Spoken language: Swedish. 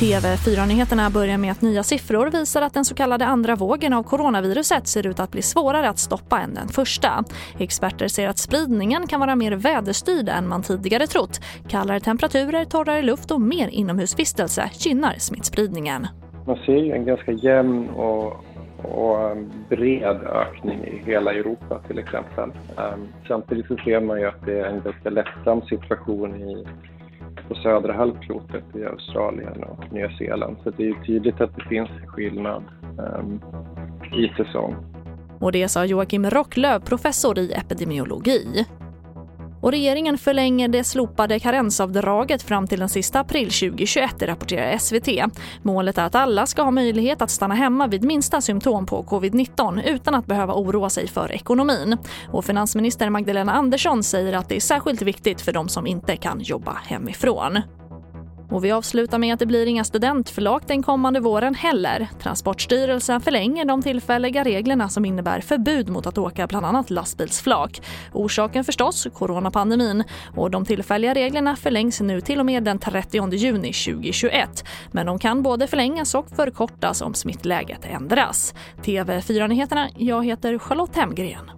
TV4-nyheterna börjar med att nya siffror visar att den så kallade andra vågen av coronaviruset ser ut att bli svårare att stoppa än den första. Experter ser att spridningen kan vara mer väderstyrd än man tidigare trott. Kallare temperaturer, torrare luft och mer inomhusvistelse gynnar smittspridningen. Man ser ju en ganska jämn och, och ehm, bred ökning i hela Europa till exempel. Ehm, samtidigt så ser man ju att det är en ganska lättsam situation i på södra halvklotet i Australien och Nya Zeeland. Så det är tydligt att det finns skillnad um, i säsong. Och det sa Joakim Rocklöv, professor i epidemiologi. Och regeringen förlänger det slopade karensavdraget fram till den sista april 2021, rapporterar SVT. Målet är att alla ska ha möjlighet att stanna hemma vid minsta symptom på covid-19 utan att behöva oroa sig för ekonomin. Och finansminister Magdalena Andersson säger att det är särskilt viktigt för de som inte kan jobba hemifrån. Och vi avslutar med att det blir inga studentförlag den kommande våren heller. Transportstyrelsen förlänger de tillfälliga reglerna som innebär förbud mot att åka bland annat lastbilsflak. Orsaken förstås coronapandemin och de tillfälliga reglerna förlängs nu till och med den 30 juni 2021. Men de kan både förlängas och förkortas om smittläget ändras. TV4-nyheterna, jag heter Charlotte Hemgren.